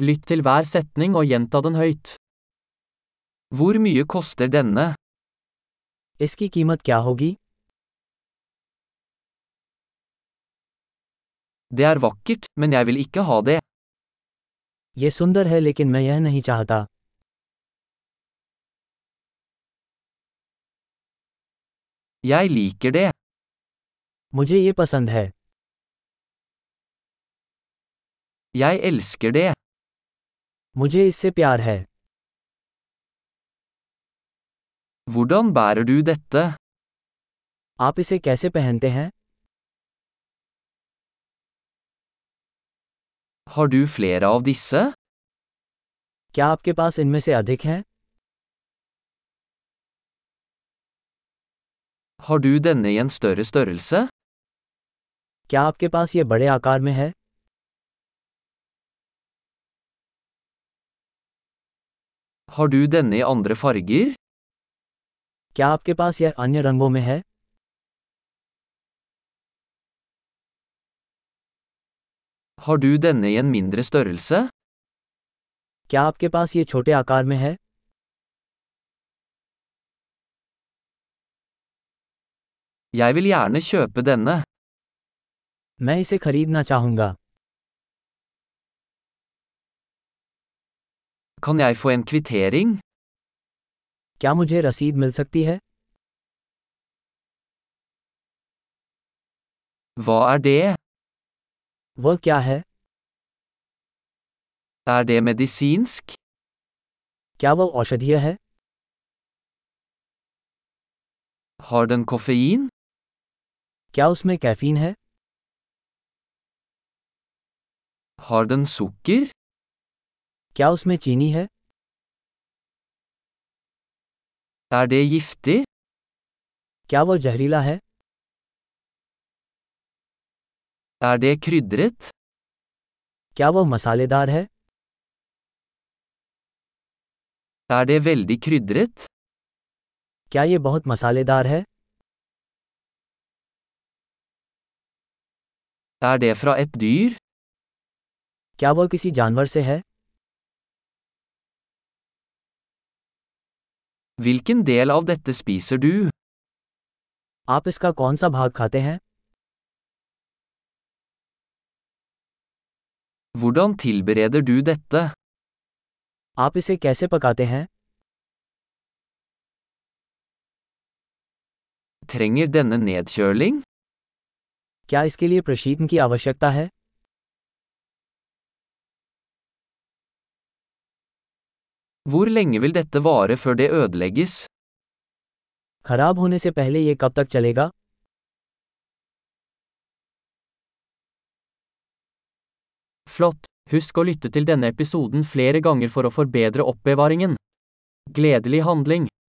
Lytt til hver setning og gjenta den høyt. Hvor mye koster denne? इसकी कीमत क्या होगी Det er vakkert, men jeg vil ikke ha det. ये सुंदर है लेकिन मैं यह नहीं चाहता Jeg liker det. मुझे ये पसंद है Jeg elsker det. मुझे इससे प्यार है Hvordan bærer du dette? आप इसे कैसे पहनते हैं Har du flere av disse? क्या आपके पास इनमें से अधिक हैं Har du denne i en større størrelse? क्या आपके पास ये बड़े आकार में है Har du denne i andre farger? क्या आपके पास यह अन्य रंगों में है Har du denne i en mindre størrelse? क्या आपके पास ये छोटे आकार में है Jeg vil gjerne kjøpe denne. मैं इसे खरीदना चाहूँगा Kan jeg få en kvittering? क्या मुझे रसीद मिल सकती है Hva er det? वह क्या है Er det medisinsk? क्या वह औषधीय है Har den koffein? क्या उसमें कैफीन है Har den sukker? क्या उसमें चीनी है? अरे यिफ्ते क्या वो जहरीला है? अरे क्रिद्रित क्या वो मसालेदार है? अरे वेल्दी क्रिद्रित क्या ये बहुत मसालेदार है? अरे फ्रा एत दीर क्या वो किसी जानवर से है? Hvilken del av dette spiser du? आप इसका कौन सा भाग खाते हैं Hvordan tilbereder du dette? आप इसे कैसे पकाते हैं Trenger denne nedkjøling? क्या इसके लिए प्रशीतन की आवश्यकता है Hvor lenge vil dette vare før det ødelegges? खराब होने से पहले ये कब तक चलेगा Flott! Husk å lytte til denne episoden flere ganger for å forbedre oppbevaringen. Gledelig handling!